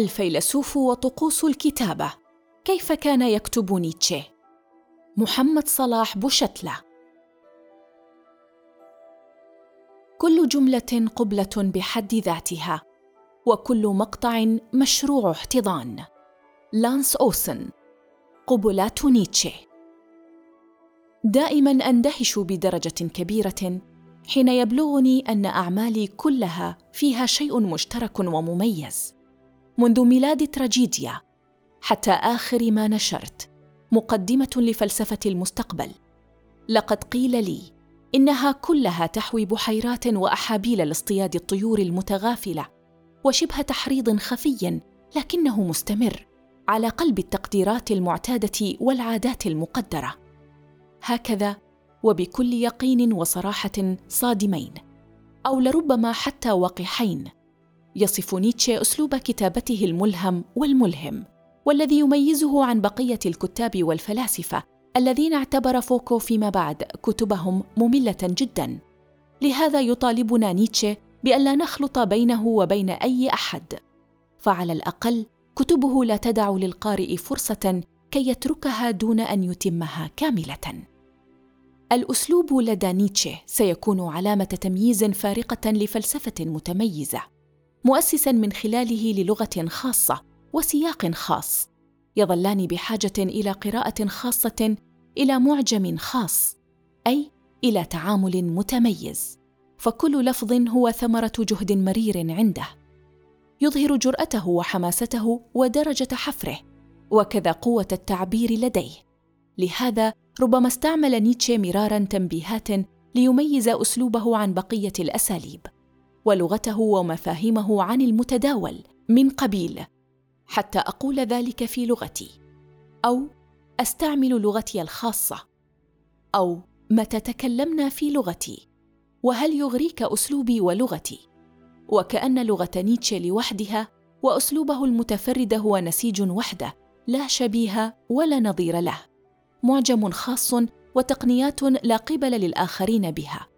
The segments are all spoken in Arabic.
الفيلسوف وطقوس الكتابة. كيف كان يكتب نيتشه؟ محمد صلاح بوشتلة كل جملة قبلة بحد ذاتها وكل مقطع مشروع احتضان. لانس أوسن قبلات نيتشه. دائما أندهش بدرجة كبيرة حين يبلغني أن أعمالي كلها فيها شيء مشترك ومميز. منذ ميلاد تراجيديا حتى آخر ما نشرت مقدمة لفلسفة المستقبل. لقد قيل لي إنها كلها تحوي بحيرات وأحابيل لاصطياد الطيور المتغافلة وشبه تحريض خفي لكنه مستمر على قلب التقديرات المعتادة والعادات المقدرة. هكذا وبكل يقين وصراحة صادمين أو لربما حتى وقحين يصف نيتشه أسلوب كتابته الملهم والملهم والذي يميزه عن بقية الكتاب والفلاسفة الذين اعتبر فوكو فيما بعد كتبهم مملة جدا. لهذا يطالبنا نيتشه بألا نخلط بينه وبين أي أحد. فعلى الأقل كتبه لا تدع للقارئ فرصة كي يتركها دون أن يتمها كاملة. الأسلوب لدى نيتشه سيكون علامة تمييز فارقة لفلسفة متميزة. مؤسسا من خلاله للغة خاصة وسياق خاص يظلان بحاجة إلى قراءة خاصة إلى معجم خاص أي إلى تعامل متميز فكل لفظ هو ثمرة جهد مرير عنده. يظهر جرأته وحماسته ودرجة حفره وكذا قوة التعبير لديه. لهذا ربما استعمل نيتشه مرارا تنبيهات ليميز أسلوبه عن بقية الأساليب. ولغته ومفاهيمه عن المتداول من قبيل حتى أقول ذلك في لغتي. أو أستعمل لغتي الخاصة. أو متى تكلمنا في لغتي. وهل يغريك أسلوبي ولغتي؟ وكأن لغة نيتشه لوحدها وأسلوبه المتفرد هو نسيج وحده لا شبيه ولا نظير له. معجم خاص وتقنيات لا قبل للآخرين بها.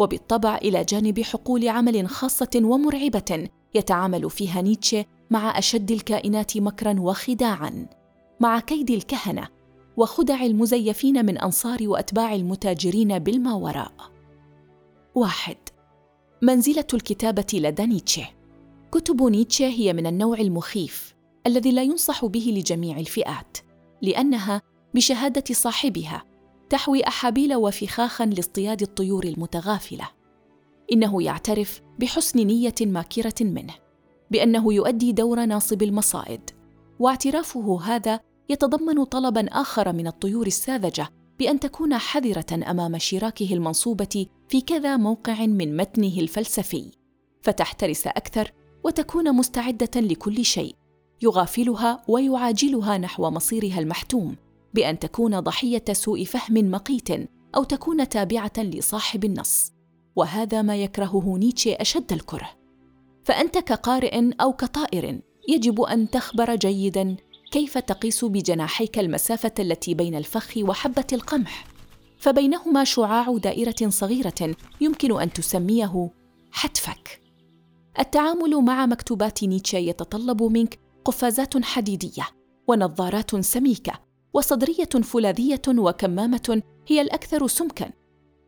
وبالطبع إلى جانب حقول عمل خاصة ومرعبة يتعامل فيها نيتشه مع أشد الكائنات مكرا وخداعا. مع كيد الكهنة وخدع المزيفين من أنصار وأتباع المتاجرين بالماوراء. واحد منزلة الكتابة لدى نيتشه. كتب نيتشه هي من النوع المخيف الذي لا ينصح به لجميع الفئات لأنها بشهادة صاحبها تحوي أحابيل وفخاخا لاصطياد الطيور المتغافلة. إنه يعترف بحسن نية ماكرة منه بأنه يؤدي دور ناصب المصائد واعترافه هذا يتضمن طلبا آخر من الطيور الساذجة بأن تكون حذرة أمام شراكه المنصوبة في كذا موقع من متنه الفلسفي. فتحترس أكثر وتكون مستعدة لكل شيء يغافلها ويعاجلها نحو مصيرها المحتوم. بأن تكون ضحية سوء فهم مقيت أو تكون تابعة لصاحب النص وهذا ما يكرهه نيتشه أشد الكره. فأنت كقارئ أو كطائر يجب أن تخبر جيدا كيف تقيس بجناحيك المسافة التي بين الفخ وحبة القمح. فبينهما شعاع دائرة صغيرة يمكن أن تسميه حتفك. التعامل مع مكتوبات نيتشه يتطلب منك قفازات حديدية ونظارات سميكة وصدرية فولاذية وكمامة هي الأكثر سمكا.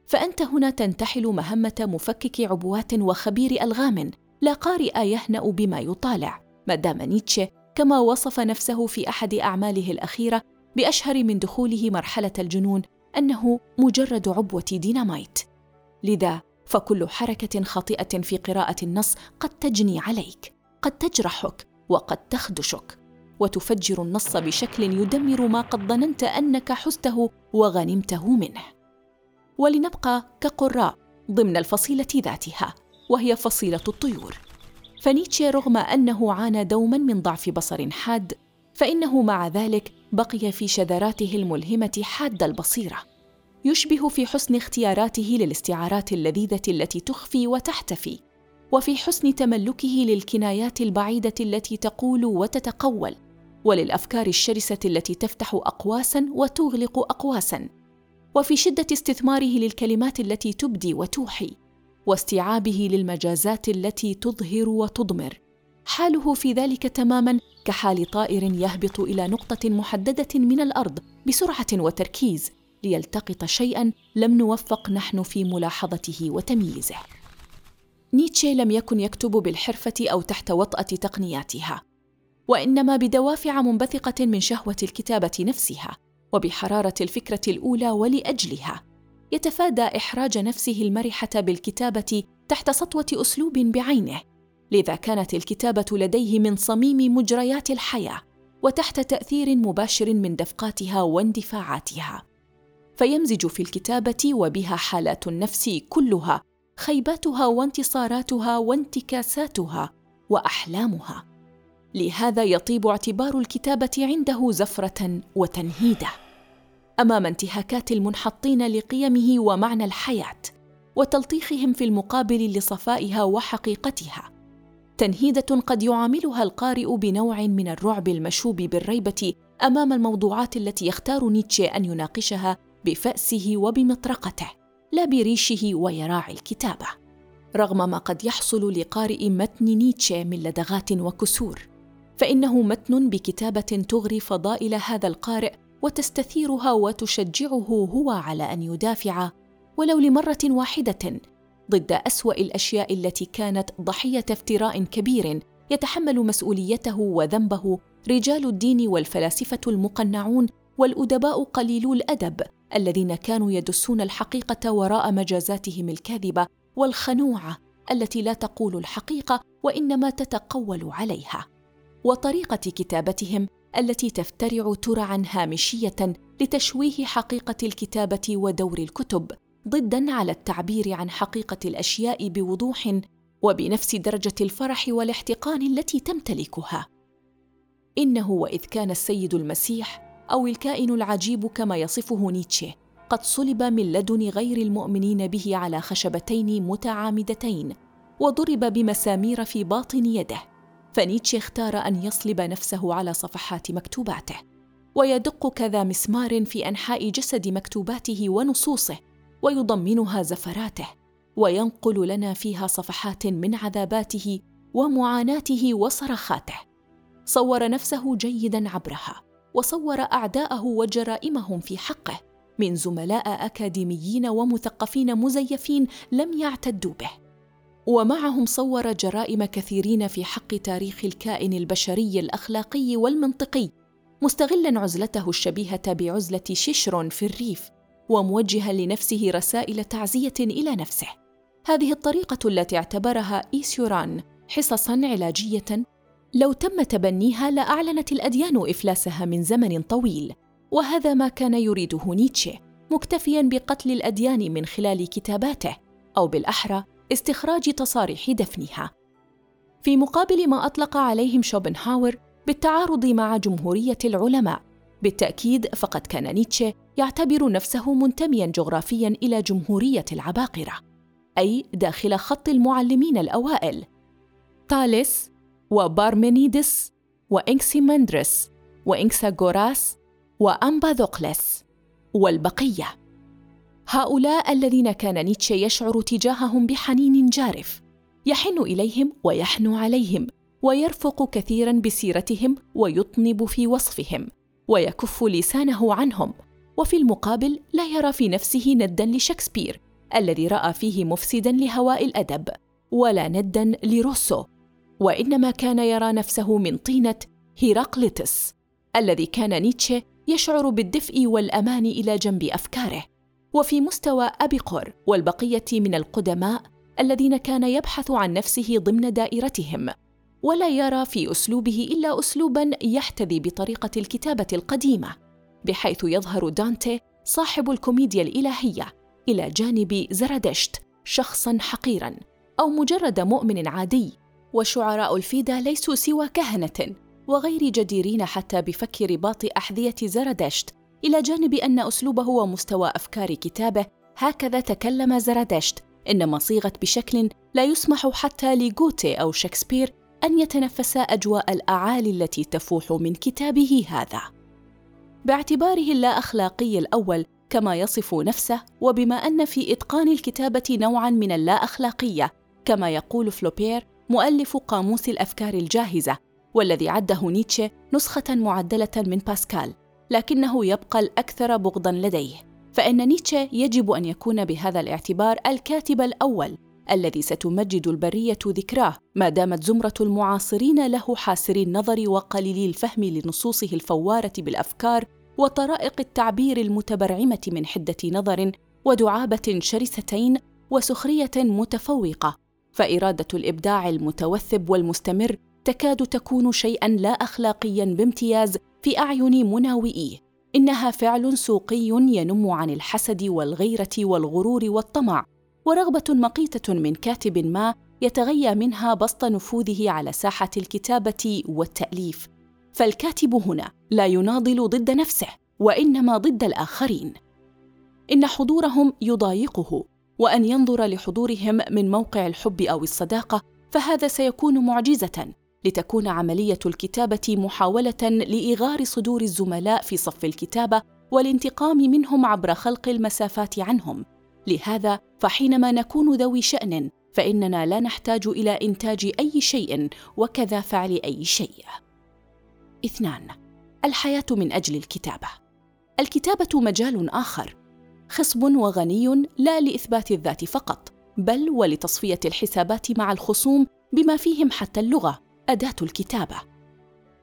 فأنت هنا تنتحل مهمة مفكك عبوات وخبير ألغام لا قارئ يهنأ بما يطالع. ما دام نيتشه كما وصف نفسه في أحد أعماله الأخيرة بأشهر من دخوله مرحلة الجنون أنه مجرد عبوة ديناميت لذا فكل حركة خاطئة في قراءة النص قد تجني عليك قد تجرحك وقد تخدشك. وتفجر النص بشكل يدمر ما قد ظننت أنك حزته وغنمته منه. ولنبقى كقراء ضمن الفصيلة ذاتها وهي فصيلة الطيور. فنيتشه رغم أنه عانى دوما من ضعف بصر حاد فإنه مع ذلك بقي في شذراته الملهمة حاد البصيرة. يشبه في حسن اختياراته للاستعارات اللذيذة التي تخفي وتحتفي وفي حسن تملكه للكنايات البعيدة التي تقول وتتقول. وللأفكار الشرسة التي تفتح اقواسا وتغلق اقواسا وفي شدة استثماره للكلمات التي تبدي وتوحي واستيعابه للمجازات التي تظهر وتضمر. حاله في ذلك تماما كحال طائر يهبط إلى نقطة محددة من الأرض بسرعة وتركيز ليلتقط شيئا لم نوفق نحن في ملاحظته وتمييزه. نيتشه لم يكن يكتب بالحرفة أو تحت وطأة تقنياتها. وإنما بدوافع منبثقة من شهوة الكتابة نفسها وبحرارة الفكرة الأولى ولأجلها. يتفادى إحراج نفسه المرحة بالكتابة تحت سطوة أسلوب بعينه. لذا كانت الكتابة لديه من صميم مجريات الحياة وتحت تأثير مباشر من دفقاتها واندفاعاتها. فيمزج في الكتابة وبها حالات النفس كلها خيباتها وانتصاراتها وانتكاساتها وأحلامها. لهذا يطيب اعتبار الكتابة عنده زفرة وتنهيدة. أمام انتهاكات المنحطين لقيمه ومعنى الحياة وتلطيخهم في المقابل لصفائها وحقيقتها تنهيدة قد يعاملها القارئ بنوع من الرعب المشوب بالريبة أمام الموضوعات التي يختار نيتشه أن يناقشها بفأسه وبمطرقته لا بريشه ويراعي الكتابة رغم ما قد يحصل لقارئ متن نيتشه من لدغات وكسور. فإنه متن بكتابة تغري فضائل هذا القارئ وتستثيرها وتشجعه هو على أن يدافع ولو لمرة واحدة ضد أسوأ الأشياء التي كانت ضحية افتراء كبير يتحمل مسؤوليته وذنبه رجال الدين والفلاسفة المقنعون والأدباء قليلو الأدب الذين كانوا يدسون الحقيقة وراء مجازاتهم الكاذبة والخنوعه التي لا تقول الحقيقة وإنما تتقول عليها. وطريقة كتابتهم التي تفترع ترعا هامشية لتشويه حقيقة الكتابة ودور الكتب ضدا على التعبير عن حقيقة الأشياء بوضوح وبنفس درجة الفرح والاحتقان التي تمتلكها. إنه وإذ كان السيد المسيح أو الكائن العجيب كما يصفه نيتشه قد صلب من لدن غير المؤمنين به على خشبتين متعامدتين وضرب بمسامير في باطن يده. فنيتشه اختار أن يصلب نفسه على صفحات مكتوباته ويدق كذا مسمار في أنحاء جسد مكتوباته ونصوصه ويضمنها زفراته وينقل لنا فيها صفحات من عذاباته ومعاناته وصرخاته. صور نفسه جيدا عبرها وصور أعداءه وجرائمهم في حقه من زملاء أكاديميين ومثقفين مزيفين لم يعتدوا به. ومعهم صور جرائم كثيرين في حق تاريخ الكائن البشري الأخلاقي والمنطقي مستغلا عزلته الشبيهة بعزلة ششر في الريف وموجها لنفسه رسائل تعزية إلى نفسه. هذه الطريقة التي اعتبرها إيسيوران حصصا علاجية لو تم تبنيها لأعلنت الأديان إفلاسها من زمن طويل وهذا ما كان يريده نيتشه مكتفيا بقتل الأديان من خلال كتاباته أو بالأحرى استخراج تصاريح دفنها. في مقابل ما أطلق عليهم شوبنهاور بالتعارض مع جمهورية العلماء. بالتأكيد فقد كان نيتشه يعتبر نفسه منتميا جغرافيا إلى جمهورية العباقرة أي داخل خط المعلمين الأوائل. تاليس وبارمينيدس وإنكسيمندرس وإنكساغوراس وأمباذوقلس والبقية. هؤلاء الذين كان نيتشه يشعر تجاههم بحنين جارف. يحن إليهم ويحنو عليهم ويرفق كثيرا بسيرتهم ويطنب في وصفهم ويكف لسانه عنهم. وفي المقابل لا يرى في نفسه ندا لشكسبير الذي رأى فيه مفسدا لهواء الأدب ولا ندا لروسو. وإنما كان يرى نفسه من طينة هيراقليتس الذي كان نيتشه يشعر بالدفء والأمان إلى جنب أفكاره. وفي مستوى ابيقور والبقية من القدماء الذين كان يبحث عن نفسه ضمن دائرتهم ولا يرى في أسلوبه إلا اسلوبا يحتذي بطريقة الكتابة القديمة بحيث يظهر دانتي صاحب الكوميديا الإلهية إلى جانب زرادشت شخصا حقيرا أو مجرد مؤمن عادي وشعراء الفيدا ليسوا سوى كهنة وغير جديرين حتى بفك رباط أحذية زرادشت إلى جانب أن أسلوبه ومستوى أفكار كتابه هكذا تكلم زرادشت إنما صيغت بشكل لا يسمح حتى لغوتي أو شكسبير أن يتنفسا أجواء الأعالي التي تفوح من كتابه هذا. باعتباره اللا أخلاقي الأول كما يصف نفسه وبما أن في إتقان الكتابة نوعا من اللا أخلاقية كما يقول فلوبير مؤلف قاموس الأفكار الجاهزة والذي عده نيتشه نسخة معدلة من باسكال. لكنه يبقى الأكثر بغضا لديه فإن نيتشه يجب أن يكون بهذا الاعتبار الكاتب الأول الذي ستمجد البرية ذكراه ما دامت زمرة المعاصرين له حاسري النظر وقليلي الفهم لنصوصه الفوارة بالأفكار وطرائق التعبير المتبرعمة من حدة نظر ودعابة شرستين وسخرية متفوقة. فإرادة الإبداع المتوثب والمستمر تكاد تكون شيئا لا اخلاقيا بامتياز في أعين مناوئيه إنها فعل سوقي ينم عن الحسد والغيرة والغرور والطمع ورغبة مقيتة من كاتب ما يتغيى منها بسط نفوذه على ساحة الكتابة والتأليف. فالكاتب هنا لا يناضل ضد نفسه وإنما ضد الآخرين. إن حضورهم يضايقه وأن ينظر لحضورهم من موقع الحب أو الصداقة فهذا سيكون معجزة. لتكون عملية الكتابة محاولة لإغار صدور الزملاء في صف الكتابة والانتقام منهم عبر خلق المسافات عنهم. لهذا فحينما نكون ذوي شأن فإننا لا نحتاج إلى إنتاج أي شيء وكذا فعل أي شيء. اثنان الحياة من أجل الكتابة. الكتابة مجال آخر. خصب وغني لا لإثبات الذات فقط بل ولتصفية الحسابات مع الخصوم بما فيهم حتى اللغة. أداة الكتابة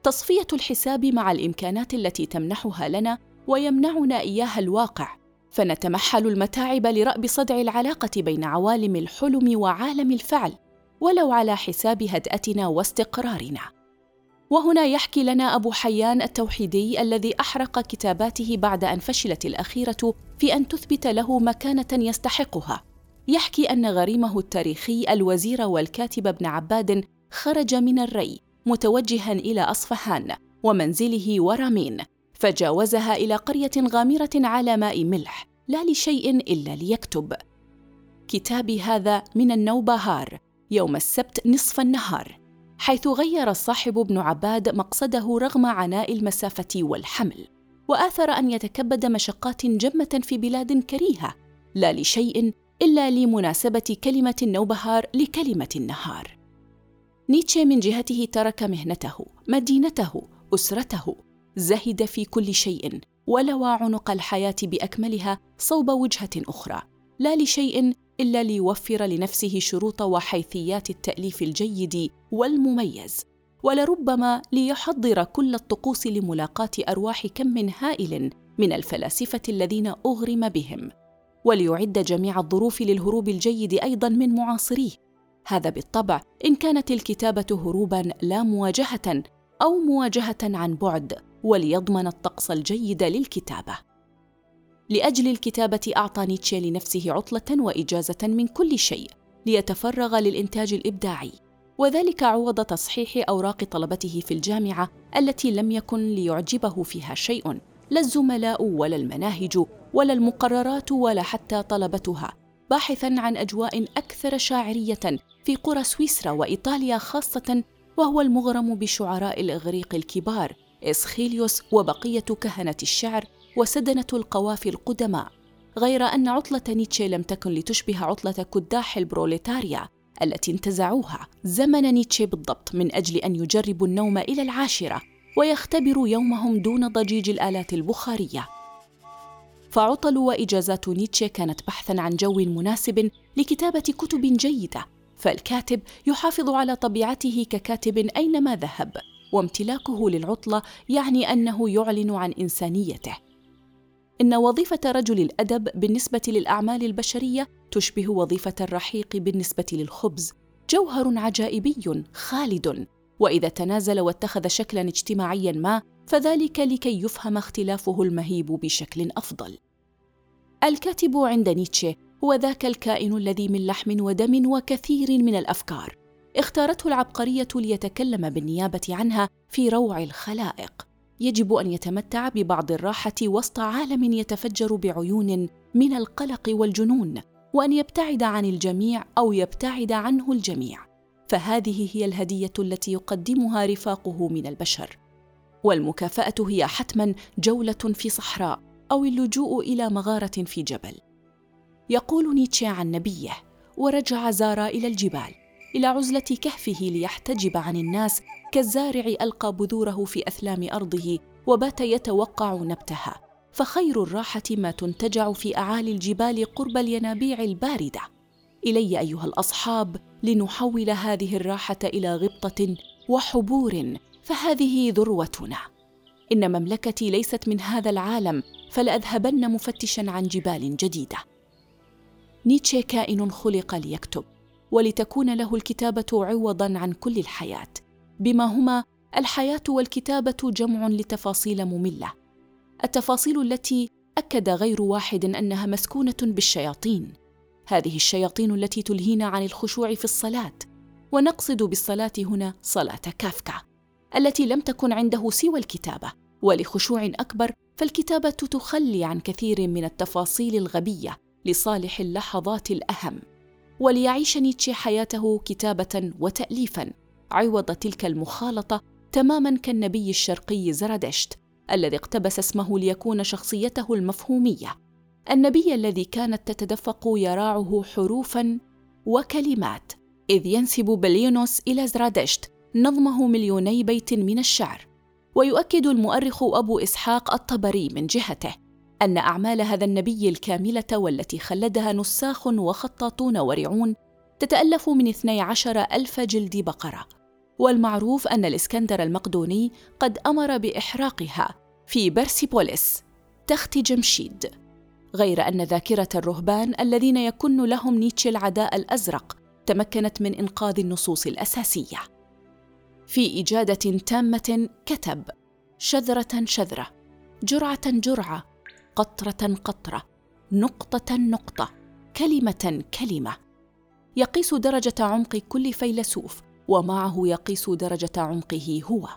تصفية الحساب مع الإمكانات التي تمنحها لنا ويمنعنا إياها الواقع فنتمحل المتاعب لرأب صدع العلاقة بين عوالم الحلم وعالم الفعل ولو على حساب هدأتنا واستقرارنا. وهنا يحكي لنا أبو حيان التوحيدي الذي أحرق كتاباته بعد أن فشلت الأخيرة في أن تثبت له مكانة يستحقها. يحكي أن غريمه التاريخي الوزير والكاتب ابن عباد خرج من الري متوجها إلى أصفهان ومنزله ورامين فجاوزها إلى قرية غامرة على ماء ملح لا لشيء إلا ليكتب. كتابي هذا من النوبهار يوم السبت نصف النهار حيث غير الصاحب ابن عباد مقصده رغم عناء المسافة والحمل وآثر أن يتكبد مشقات جمة في بلاد كريهة لا لشيء إلا لمناسبة كلمة النوبهار لكلمة النهار. نيتشه من جهته ترك مهنته مدينته أسرته. زهد في كل شيء ولوى عنق الحياة بأكملها صوب وجهة أخرى. لا لشيء إلا ليوفر لنفسه شروط وحيثيات التأليف الجيد والمميز. ولربما ليحضر كل الطقوس لملاقاة أرواح كم من هائل من الفلاسفة الذين أغرم بهم. وليعد جميع الظروف للهروب الجيد أيضا من معاصريه. هذا بالطبع إن كانت الكتابة هروبا لا مواجهة أو مواجهة عن بعد وليضمن الطقس الجيد للكتابة. لأجل الكتابة أعطى نيتشه لنفسه عطلة وإجازة من كل شيء ليتفرغ للإنتاج الإبداعي. وذلك عوض تصحيح أوراق طلبته في الجامعة التي لم يكن ليعجبه فيها شيء لا الزملاء ولا المناهج ولا المقررات ولا حتى طلبتها باحثا عن أجواء أكثر شاعرية في قرى سويسرا وإيطاليا خاصة وهو المغرم بشعراء الإغريق الكبار إسخيليوس وبقية كهنة الشعر وسدنة القوافي القدماء. غير أن عطلة نيتشه لم تكن لتشبه عطلة كداح البروليتاريا التي انتزعوها. زمن نيتشه بالضبط من أجل أن يجربوا النوم إلى العاشرة ويختبروا يومهم دون ضجيج الآلات البخارية. فعطل وإجازات نيتشه كانت بحثا عن جو مناسب لكتابة كتب جيدة. فالكاتب يحافظ على طبيعته ككاتب أينما ذهب وامتلاكه للعطلة يعني أنه يعلن عن إنسانيته. إن وظيفة رجل الأدب بالنسبة للأعمال البشرية تشبه وظيفة الرحيق بالنسبة للخبز. جوهر عجائبي خالد. وإذا تنازل واتخذ شكلا اجتماعيا ما فذلك لكي يفهم اختلافه المهيب بشكل أفضل. الكاتب عند نيتشه هو ذاك الكائن الذي من لحم ودم وكثير من الأفكار. اختارته العبقرية ليتكلم بالنيابة عنها في روع الخلائق. يجب أن يتمتع ببعض الراحة وسط عالم يتفجر بعيون من القلق والجنون وأن يبتعد عن الجميع أو يبتعد عنه الجميع. فهذه هي الهدية التي يقدمها رفاقه من البشر. والمكافأة هي حتما جولة في صحراء أو اللجوء إلى مغارة في جبل. يقول نيتشه عن نبيه ورجع زارا إلى الجبال إلى عزلة كهفه ليحتجب عن الناس كالزارع ألقى بذوره في أثلام أرضه وبات يتوقع نبتها. فخير الراحة ما تنتجع في أعالي الجبال قرب الينابيع الباردة. إلي أيها الأصحاب لنحول هذه الراحة إلى غبطة وحبور فهذه ذروتنا. إن مملكتي ليست من هذا العالم فلأذهبن مفتشا عن جبال جديدة. نيتشه كائن خلق ليكتب ولتكون له الكتابة عوضا عن كل الحياة. بما هما الحياة والكتابة جمع لتفاصيل مملة. التفاصيل التي أكد غير واحد أنها مسكونة بالشياطين. هذه الشياطين التي تلهينا عن الخشوع في الصلاة. ونقصد بالصلاة هنا صلاة كافكا التي لم تكن عنده سوى الكتابة. ولخشوع أكبر فالكتابة تخلي عن كثير من التفاصيل الغبية. لصالح اللحظات الأهم وليعيش نيتشه حياته كتابة وتاليفا عوض تلك المخالطة تماما كالنبي الشرقي زرادشت الذي اقتبس اسمه ليكون شخصيته المفهومية. النبي الذي كانت تتدفق يراعه حروفا وكلمات إذ ينسب بليونوس إلى زرادشت نظمه مليوني بيت من الشعر. ويؤكد المؤرخ أبو إسحاق الطبري من جهته أن أعمال هذا النبي الكاملة والتي خلدها نساخ وخطاطون ورعون تتألف من اثني عشر ألف جلد بقرة. والمعروف أن الإسكندر المقدوني قد أمر بإحراقها في برسيبوليس تخت جمشيد. غير أن ذاكرة الرهبان الذين يكن لهم نيتشه العداء الأزرق تمكنت من إنقاذ النصوص الأساسية. في إجادة تامة كتب شذرة شذرة جرعة جرعة قطرة قطرة نقطة نقطة كلمة كلمة. يقيس درجة عمق كل فيلسوف ومعه يقيس درجة عمقه هو.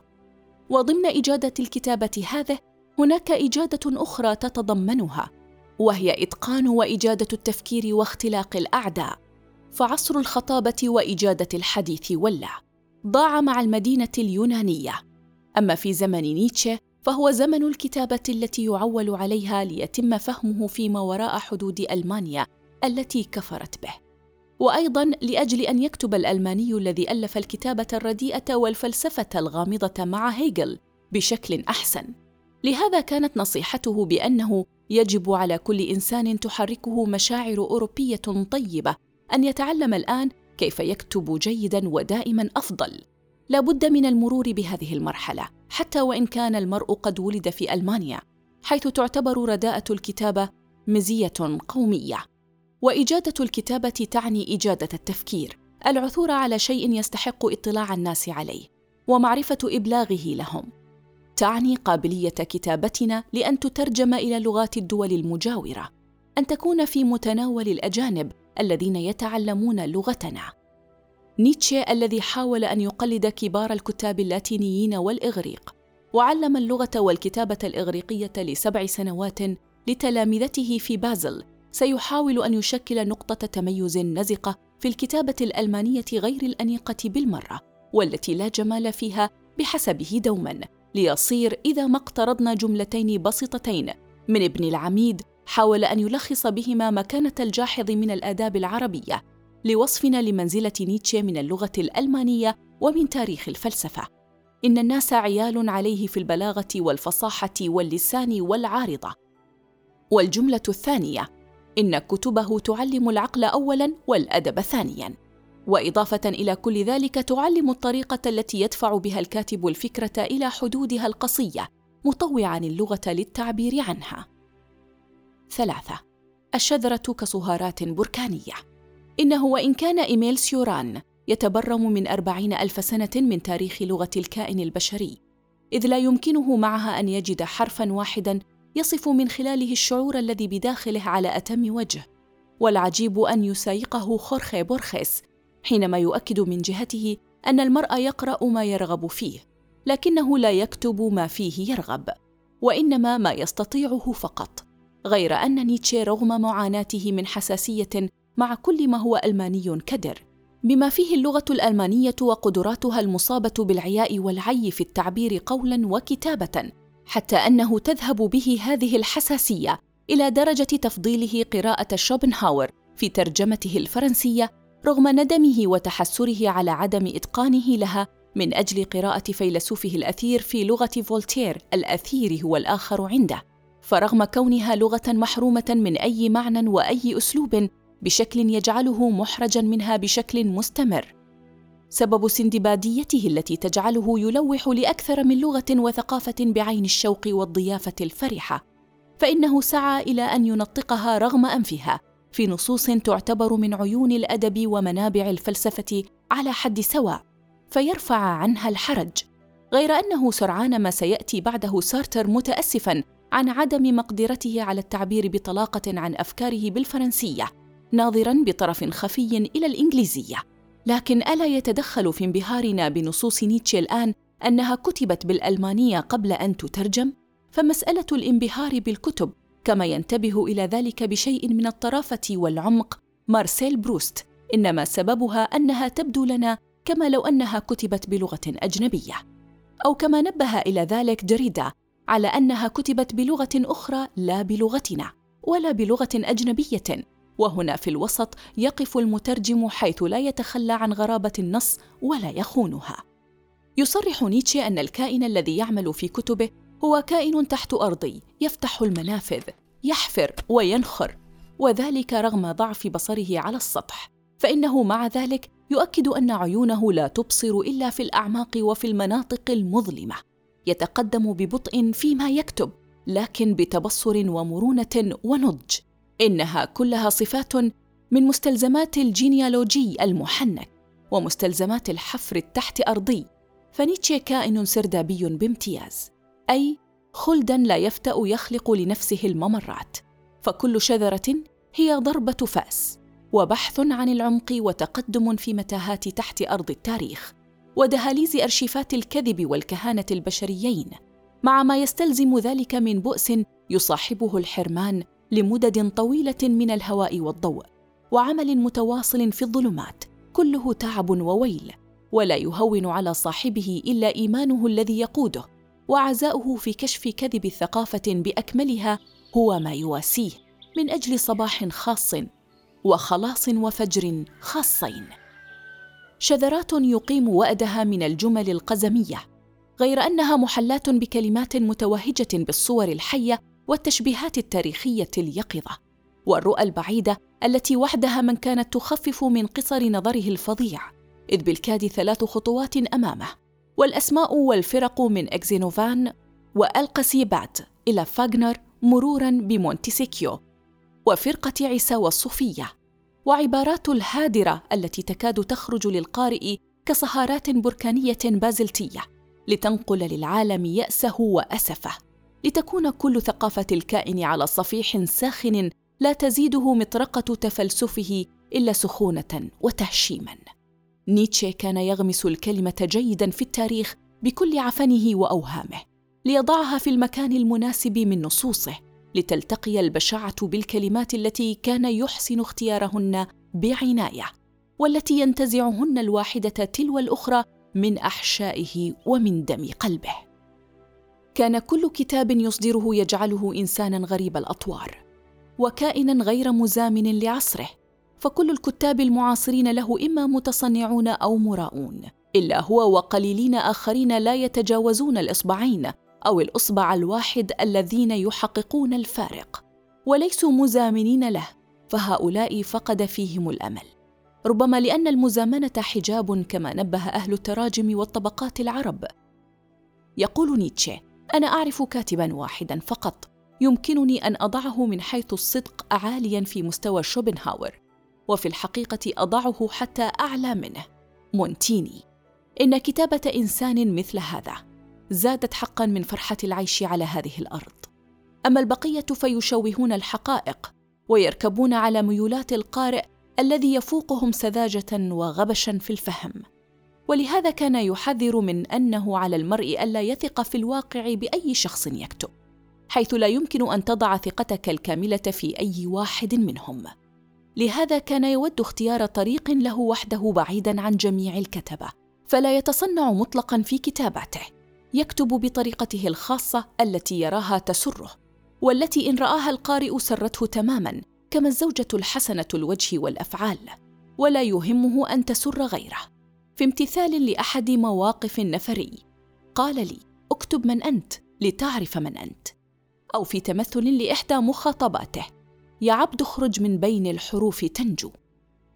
وضمن إجادة الكتابة هذه هناك إجادة أخرى تتضمنها وهي إتقان وإجادة التفكير واختلاق الأعداء. فعصر الخطابة وإجادة الحديث ولع ضاع مع المدينة اليونانية. أما في زمن نيتشه فهو زمن الكتابة التي يعول عليها ليتم فهمه فيما وراء حدود ألمانيا التي كفرت به. وأيضا لأجل أن يكتب الألماني الذي ألف الكتابة الرديئة والفلسفة الغامضة مع هيجل بشكل أحسن. لهذا كانت نصيحته بأنه يجب على كل إنسان تحركه مشاعر أوروبية طيبة أن يتعلم الآن كيف يكتب جيدا ودائما أفضل. لا بد من المرور بهذه المرحلة حتى وإن كان المرء قد ولد في ألمانيا حيث تعتبر رداءة الكتابة مزية قومية. وإجادة الكتابة تعني إجادة التفكير العثور على شيء يستحق اطلاع الناس عليه ومعرفة إبلاغه لهم. تعني قابلية كتابتنا لأن تترجم إلى لغات الدول المجاورة أن تكون في متناول الأجانب الذين يتعلمون لغتنا. نيتشه الذي حاول أن يقلد كبار الكتاب اللاتينيين والإغريق وعلم اللغة والكتابة الإغريقية لسبع سنوات لتلامذته في بازل سيحاول أن يشكل نقطة تميز نزقة في الكتابة الألمانية غير الأنيقة بالمرة والتي لا جمال فيها بحسبه دوما ليصير إذا ما اقترضنا جملتين بسيطتين. من ابن العميد حاول أن يلخص بهما مكانة الجاحظ من الآداب العربية لوصفنا لمنزلة نيتشه من اللغة الألمانية ومن تاريخ الفلسفة. إن الناس عيال عليه في البلاغة والفصاحة واللسان والعارضة. والجملة الثانية إن كتبه تعلم العقل اولا والأدب ثانيا. وإضافة إلى كل ذلك تعلم الطريقة التي يدفع بها الكاتب الفكرة إلى حدودها القصية مطوعا اللغة للتعبير عنها. ثلاثة الشذرة كصهارات بركانية. إنه وإن كان إيميل سيوران يتبرم من أربعين ألف سنة من تاريخ لغة الكائن البشري إذ لا يمكنه معها أن يجد حرفا واحدا يصف من خلاله الشعور الذي بداخله على أتم وجه والعجيب أن يسايقه خورخي بورخيس حينما يؤكد من جهته أن المرء يقرأ ما يرغب فيه لكنه لا يكتب ما فيه يرغب وإنما ما يستطيعه فقط غير أن نيتشه رغم معاناته من حساسية مع كل ما هو ألماني كدر. بما فيه اللغة الألمانية وقدراتها المصابة بالعياء والعي في التعبير قولا وكتابة حتى أنه تذهب به هذه الحساسية إلى درجة تفضيله قراءة شوبنهاور في ترجمته الفرنسية رغم ندمه وتحسره على عدم إتقانه لها من أجل قراءة فيلسوفه الأثير في لغة فولتير الأثير هو الآخر عنده. فرغم كونها لغة محرومة من أي معنى وأي أسلوب بشكل يجعله محرجا منها بشكل مستمر. سبب سندباديته التي تجعله يلوح لأكثر من لغة وثقافة بعين الشوق والضيافة الفرحة فإنه سعى إلى أن ينطقها رغم أنفها في نصوص تعتبر من عيون الأدب ومنابع الفلسفة على حد سواء فيرفع عنها الحرج. غير أنه سرعان ما سيأتي بعده سارتر متاسفا عن عدم مقدرته على التعبير بطلاقة عن أفكاره بالفرنسية. ناظرا بطرف خفي إلى الإنجليزية. لكن ألا يتدخل في انبهارنا بنصوص نيتشه الآن أنها كتبت بالألمانية قبل أن تترجم؟ فمسألة الانبهار بالكتب كما ينتبه إلى ذلك بشيء من الطرافة والعمق مارسيل بروست إنما سببها أنها تبدو لنا كما لو أنها كتبت بلغة أجنبية. أو كما نبه إلى ذلك دريدا على أنها كتبت بلغة أخرى لا بلغتنا ولا بلغة أجنبية. وهنا في الوسط يقف المترجم حيث لا يتخلى عن غرابة النص ولا يخونها. يصرح نيتشه أن الكائن الذي يعمل في كتبه هو كائن تحت أرضي يفتح المنافذ يحفر وينخر وذلك رغم ضعف بصره على السطح. فإنه مع ذلك يؤكد أن عيونه لا تبصر إلا في الأعماق وفي المناطق المظلمة. يتقدم ببطء فيما يكتب لكن بتبصر ومرونة ونضج. إنها كلها صفات من مستلزمات الجينيالوجي المحنك ومستلزمات الحفر التحت أرضي. فنيتشه كائن سردابي بامتياز أي خلدا لا يفتأ يخلق لنفسه الممرات. فكل شذرة هي ضربة فأس وبحث عن العمق وتقدم في متاهات تحت أرض التاريخ ودهاليز أرشيفات الكذب والكهانة البشريين مع ما يستلزم ذلك من بؤس يصاحبه الحرمان لمدد طويلة من الهواء والضوء وعمل متواصل في الظلمات كله تعب وويل ولا يهون على صاحبه إلا إيمانه الذي يقوده وعزاؤه في كشف كذب الثقافه بأكملها هو ما يواسيه من أجل صباح خاص وخلاص وفجر خاصين. شذرات يقيم وأدها من الجمل القزمية غير أنها محلاة بكلمات متوهجة بالصور الحية والتشبيهات التاريخية اليقظة والرؤى البعيدة التي وحدها من كانت تخفف من قصر نظره الفظيع إذ بالكاد ثلاث خطوات أمامه والأسماء والفرق من إكزينوفان وألقسيبات إلى فاغنر مرورا بمونتيسيكيو وفرقة عيسى والصوفية وعبارات الهادرة التي تكاد تخرج للقارئ كصهارات بركانية بازلتية لتنقل للعالم يأسه وأسفه. لتكون كل ثقافة الكائن على صفيح ساخن لا تزيده مطرقة تفلسفه إلا سخونة وتهشيما. نيتشه كان يغمس الكلمة جيدا في التاريخ بكل عفنه وأوهامه ليضعها في المكان المناسب من نصوصه لتلتقي البشاعة بالكلمات التي كان يحسن اختيارهن بعناية والتي ينتزعهن الواحدة تلو الأخرى من أحشائه ومن دم قلبه. كان كل كتاب يصدره يجعله إنسانا غريب الأطوار وكائنا غير مزامن لعصره فكل الكتاب المعاصرين له إما متصنعون أو مراؤون إلا هو وقليلين آخرين لا يتجاوزون الإصبعين أو الإصبع الواحد الذين يحققون الفارق وليسوا مزامنين له فهؤلاء فقد فيهم الأمل. ربما لأن المزامنة حجاب كما نبه أهل التراجم والطبقات العرب. يقول نيتشه أنا أعرف كاتبا واحدا فقط. يمكنني أن أضعه من حيث الصدق عاليا في مستوى شوبنهاور وفي الحقيقة أضعه حتى أعلى منه. مونتيني. إن كتابة إنسان مثل هذا زادت حقا من فرحة العيش على هذه الأرض. أما البقية فيشوهون الحقائق ويركبون على ميولات القارئ الذي يفوقهم سذاجة وغبشا في الفهم. ولهذا كان يحذر من أنه على المرء ألا يثق في الواقع بأي شخص يكتب حيث لا يمكن أن تضع ثقتك الكاملة في أي واحد منهم. لهذا كان يود اختيار طريق له وحده بعيدا عن جميع الكتبة فلا يتصنع مطلقا في كتاباته. يكتب بطريقته الخاصة التي يراها تسره والتي إن رآها القارئ سرته تماما كما الزوجة الحسنة الوجه والأفعال ولا يهمه أن تسر غيره. في امتثال لأحد مواقف النفري. قال لي اكتب من أنت لتعرف من أنت. أو في تمثل لإحدى مخاطباته يا عبد اخرج من بين الحروف تنجو.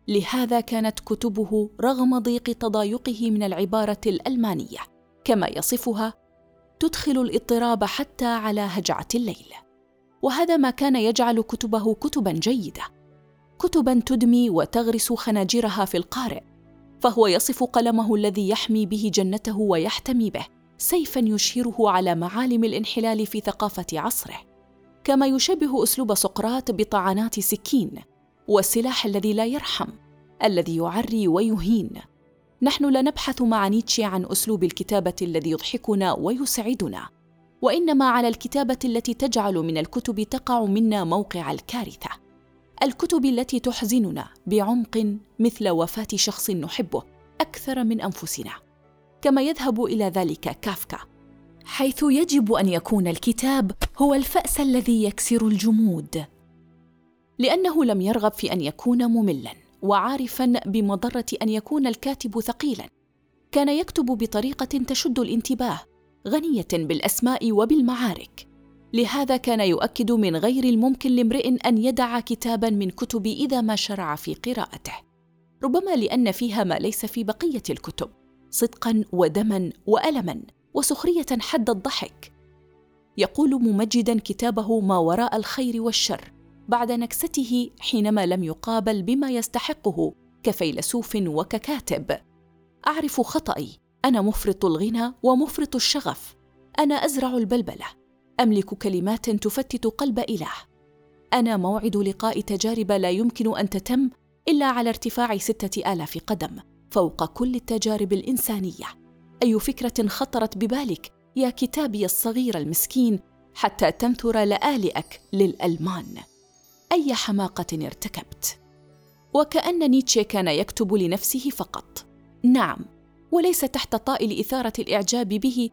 لهذا كانت كتبه رغم ضيق تضايقه من العبارة الألمانية كما يصفها تدخل الاضطراب حتى على هجعة الليل. وهذا ما كان يجعل كتبه كتبا جيده كتبا تدمي وتغرس خناجرها في القارئ. فهو يصف قلمه الذي يحمي به جنته ويحتمي به سيفا يشهره على معالم الانحلال في ثقافة عصره. كما يشبه أسلوب سقراط بطعنات سكين والسلاح الذي لا يرحم الذي يعري ويهين. نحن لا نبحث مع نيتشه عن أسلوب الكتابة الذي يضحكنا ويسعدنا وإنما على الكتابة التي تجعل من الكتب تقع منا موقع الكارثة. الكتب التي تحزننا بعمق مثل وفاة شخص نحبه أكثر من أنفسنا. كما يذهب إلى ذلك كافكا. حيث يجب أن يكون الكتاب هو الفأس الذي يكسر الجمود. لأنه لم يرغب في أن يكون مملا وعارفا بمضرة أن يكون الكاتب ثقيلا. كان يكتب بطريقة تشد الانتباه غنية بالأسماء وبالمعارك. لهذا كان يؤكد من غير الممكن لامرئ أن يدع كتابا من كتب إذا ما شرع في قراءته ربما لأن فيها ما ليس في بقية الكتب صدقا ودما والما وسخرية حد الضحك. يقول ممجدا كتابه ما وراء الخير والشر بعد نكسته حينما لم يقابل بما يستحقه كفيلسوف وككاتب. أعرف خطئي أنا مفرط الغنى ومفرط الشغف أنا أزرع البلبلة. أملك كلمات تفتت قلب إله. أنا موعد لقاء تجارب لا يمكن أن تتم إلا على ارتفاع ستة آلاف قدم فوق كل التجارب الإنسانية. أي فكرة خطرت ببالك يا كتابي الصغير المسكين حتى تنثر لآلئك للألمان؟ أي حماقة ارتكبت؟ وكأن نيتشه كان يكتب لنفسه فقط. نعم وليس تحت طائل إثارة الإعجاب به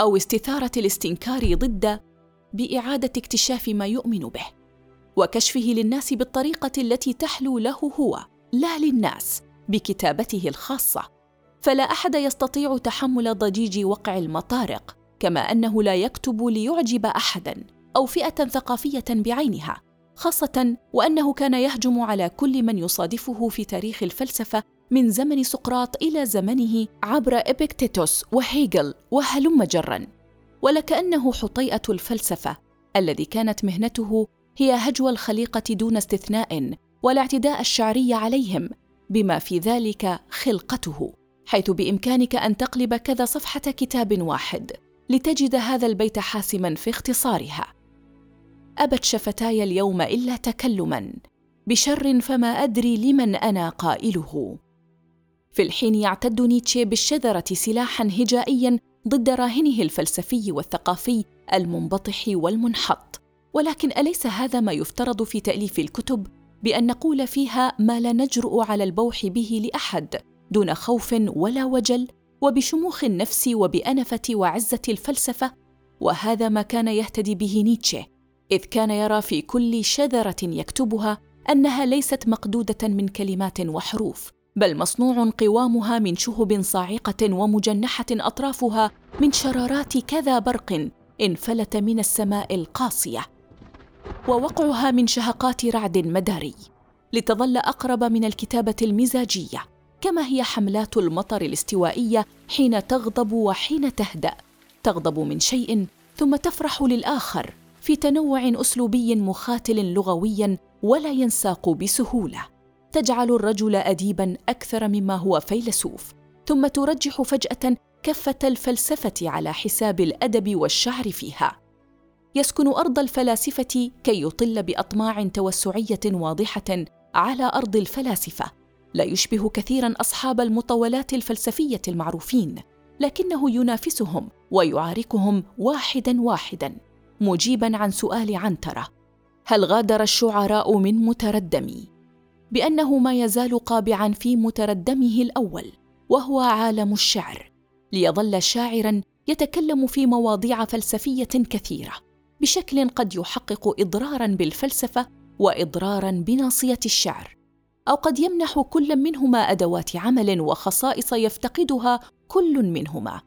أو استثارة الاستنكار ضده بإعادة اكتشاف ما يؤمن به وكشفه للناس بالطريقة التي تحلو له هو لا للناس بكتابته الخاصة. فلا أحد يستطيع تحمل ضجيج وقع المطارق كما أنه لا يكتب ليعجب أحدا أو فئة ثقافية بعينها خاصة وأنه كان يهجم على كل من يصادفه في تاريخ الفلسفة من زمن سقراط إلى زمنه عبر إبيكتيتوس وهيجل وهلم جرا. ولكأنه حطيئة الفلسفة الذي كانت مهنته هي هجو الخليقة دون استثناء والاعتداء الشعري عليهم بما في ذلك خلقته حيث بإمكانك أن تقلب كذا صفحة كتاب واحد لتجد هذا البيت حاسما في اختصارها. أبت شفتاي اليوم إلا تكلما. بشر فما أدري لمن أنا قائله. في الحين يعتد نيتشه بالشذرة سلاحا هجائيا ضد راهنه الفلسفي والثقافي المنبطح والمنحط. ولكن أليس هذا ما يفترض في تأليف الكتب بأن نقول فيها ما لا نجرؤ على البوح به لأحد دون خوف ولا وجل وبشموخ النفس وبأنفة وعزة الفلسفة؟ وهذا ما كان يهتدي به نيتشه إذ كان يرى في كل شذرة يكتبها أنها ليست مقدودة من كلمات وحروف. بل مصنوع قوامها من شهب صاعقة ومجنحة أطرافها من شرارات كذا برق انفلت من السماء القاصية ووقعها من شهقات رعد مداري لتظل أقرب من الكتابة المزاجية كما هي حملات المطر الاستوائية حين تغضب وحين تهدأ تغضب من شيء ثم تفرح للآخر في تنوع أسلوبي مخاتل لغويا ولا ينساق بسهولة. تجعل الرجل اديبا أكثر مما هو فيلسوف ثم ترجح فجأة كفه الفلسفة على حساب الأدب والشعر فيها. يسكن أرض الفلاسفة كي يطل بأطماع توسعية واضحة على أرض الفلاسفة. لا يشبه كثيرا أصحاب المطولات الفلسفية المعروفين لكنه ينافسهم ويعاركهم واحدا واحدا. مجيبا عن سؤال عنترة هل غادر الشعراء من متردمي؟ بأنه ما يزال قابعا في متردمه الأول وهو عالم الشعر. ليظل شاعرا يتكلم في مواضيع فلسفية كثيرة بشكل قد يحقق اضرارا بالفلسفة واضرارا بناصية الشعر. أو قد يمنح كل منهما أدوات عمل وخصائص يفتقدها كل منهما.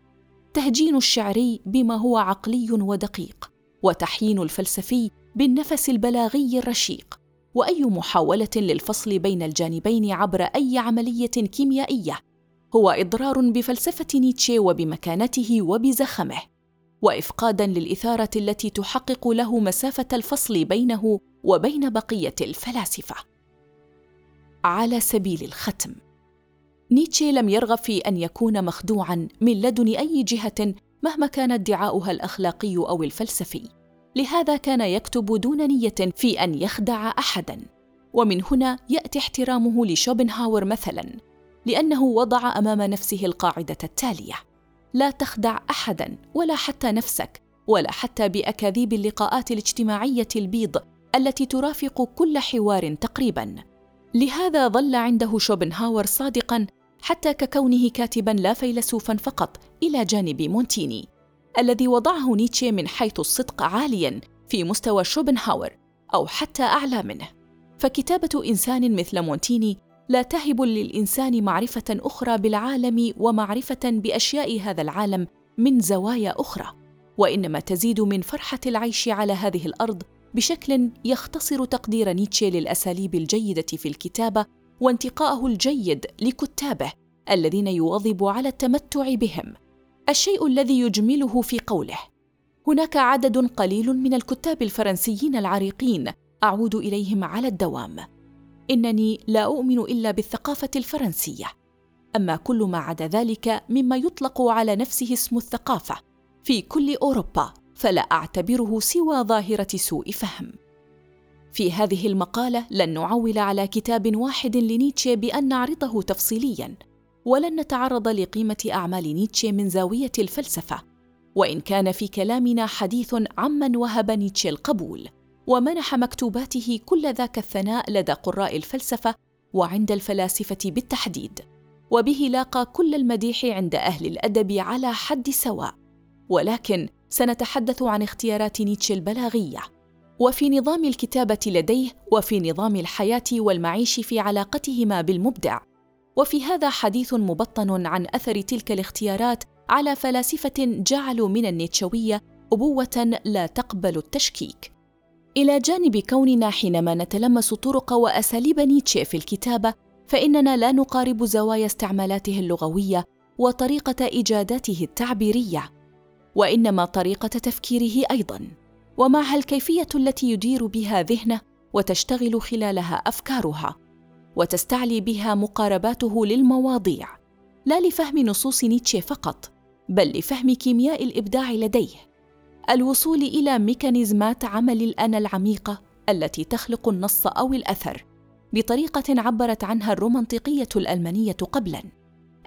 تهجين الشعري بما هو عقلي ودقيق وتحيين الفلسفي بالنفس البلاغي الرشيق. وأي محاولة للفصل بين الجانبين عبر أي عملية كيميائية. هو إضرار بفلسفة نيتشه وبمكانته وبزخمه. وإفقادا للإثارة التي تحقق له مسافة الفصل بينه وبين بقية الفلاسفة. على سبيل الختم نيتشه لم يرغب في أن يكون مخدوعا من لدن أي جهة مهما كان ادعاؤها الأخلاقي أو الفلسفي. لهذا كان يكتب دون نية في أن يخدع احدا. ومن هنا يأتي احترامه لشوبنهاور مثلا لأنه وضع أمام نفسه القاعدة التالية. لا تخدع احدا ولا حتى نفسك ولا حتى بأكاذيب اللقاءات الاجتماعية البيض التي ترافق كل حوار تقريبا. لهذا ظل عنده شوبنهاور صادقا حتى ككونه كاتبا لا فيلسوفا فقط إلى جانب مونتيني. الذي وضعه نيتشه من حيث الصدق عاليا في مستوى شوبنهاور أو حتى أعلى منه. فكتابة إنسان مثل مونتيني لا تهب للإنسان معرفة أخرى بالعالم ومعرفة بأشياء هذا العالم من زوايا أخرى وإنما تزيد من فرحة العيش على هذه الأرض بشكل يختصر تقدير نيتشه للأساليب الجيدة في الكتابة وانتقاءه الجيد لكتابه الذين يواظب على التمتع بهم. الشيء الذي يجمله في قوله هناك عدد قليل من الكتاب الفرنسيين العريقين أعود إليهم على الدوام. إنني لا أؤمن إلا بالثقافة الفرنسية. أما كل ما عدا ذلك مما يطلق على نفسه اسم الثقافة في كل أوروبا فلا أعتبره سوى ظاهرة سوء فهم. في هذه المقالة لن نعول على كتاب واحد لنيتشه بأن نعرضه تفصيليا. ولن نتعرض لقيمة أعمال نيتشه من زاوية الفلسفة. وإن كان في كلامنا حديث عمن وهب نيتشه القبول ومنح مكتوباته كل ذاك الثناء لدى قراء الفلسفة وعند الفلاسفة بالتحديد. وبه لاقى كل المديح عند أهل الأدب على حد سواء. ولكن سنتحدث عن اختيارات نيتشه البلاغية. وفي نظام الكتابة لديه وفي نظام الحياة والمعيش في علاقتهما بالمبدع. وفي هذا حديث مبطن عن أثر تلك الاختيارات على فلاسفة جعلوا من النيتشوية أبوة لا تقبل التشكيك. إلى جانب كوننا حينما نتلمس طرق وأساليب نيتشه في الكتابة فإننا لا نقارب زوايا استعمالاته اللغوية وطريقة إيجاداته التعبيرية وإنما طريقة تفكيره أيضا. ومعها الكيفية التي يدير بها ذهنه وتشتغل خلالها أفكارها. وتستعلي بها مقارباته للمواضيع لا لفهم نصوص نيتشه فقط بل لفهم كيمياء الإبداع لديه. الوصول إلى ميكانيزمات عمل الانا العميقة التي تخلق النص أو الأثر بطريقة عبرت عنها الرومانطيقيه الألمانية قبلا.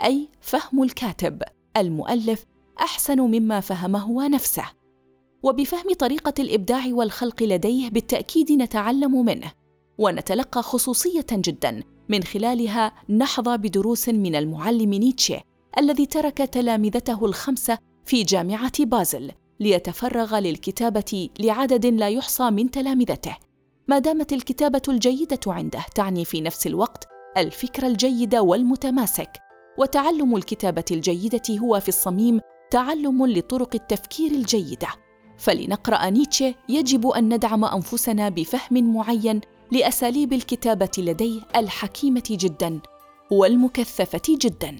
أي فهم الكاتب المؤلف أحسن مما فهمه هو نفسه وبفهم طريقة الإبداع والخلق لديه بالتأكيد نتعلم منه. ونتلقى خصوصية جدا من خلالها نحظى بدروس من المعلم نيتشه الذي ترك تلامذته الخمسة في جامعة بازل ليتفرغ للكتابة لعدد لا يحصى من تلامذته. ما دامت الكتابة الجيدة عنده تعني في نفس الوقت الفكر الجيد والمتماسك وتعلم الكتابة الجيدة هو في الصميم تعلم لطرق التفكير الجيدة. فلنقرأ نيتشه يجب أن ندعم أنفسنا بفهم معين لأساليب الكتابة لديه الحكيمة جدا والمكثفة جدا.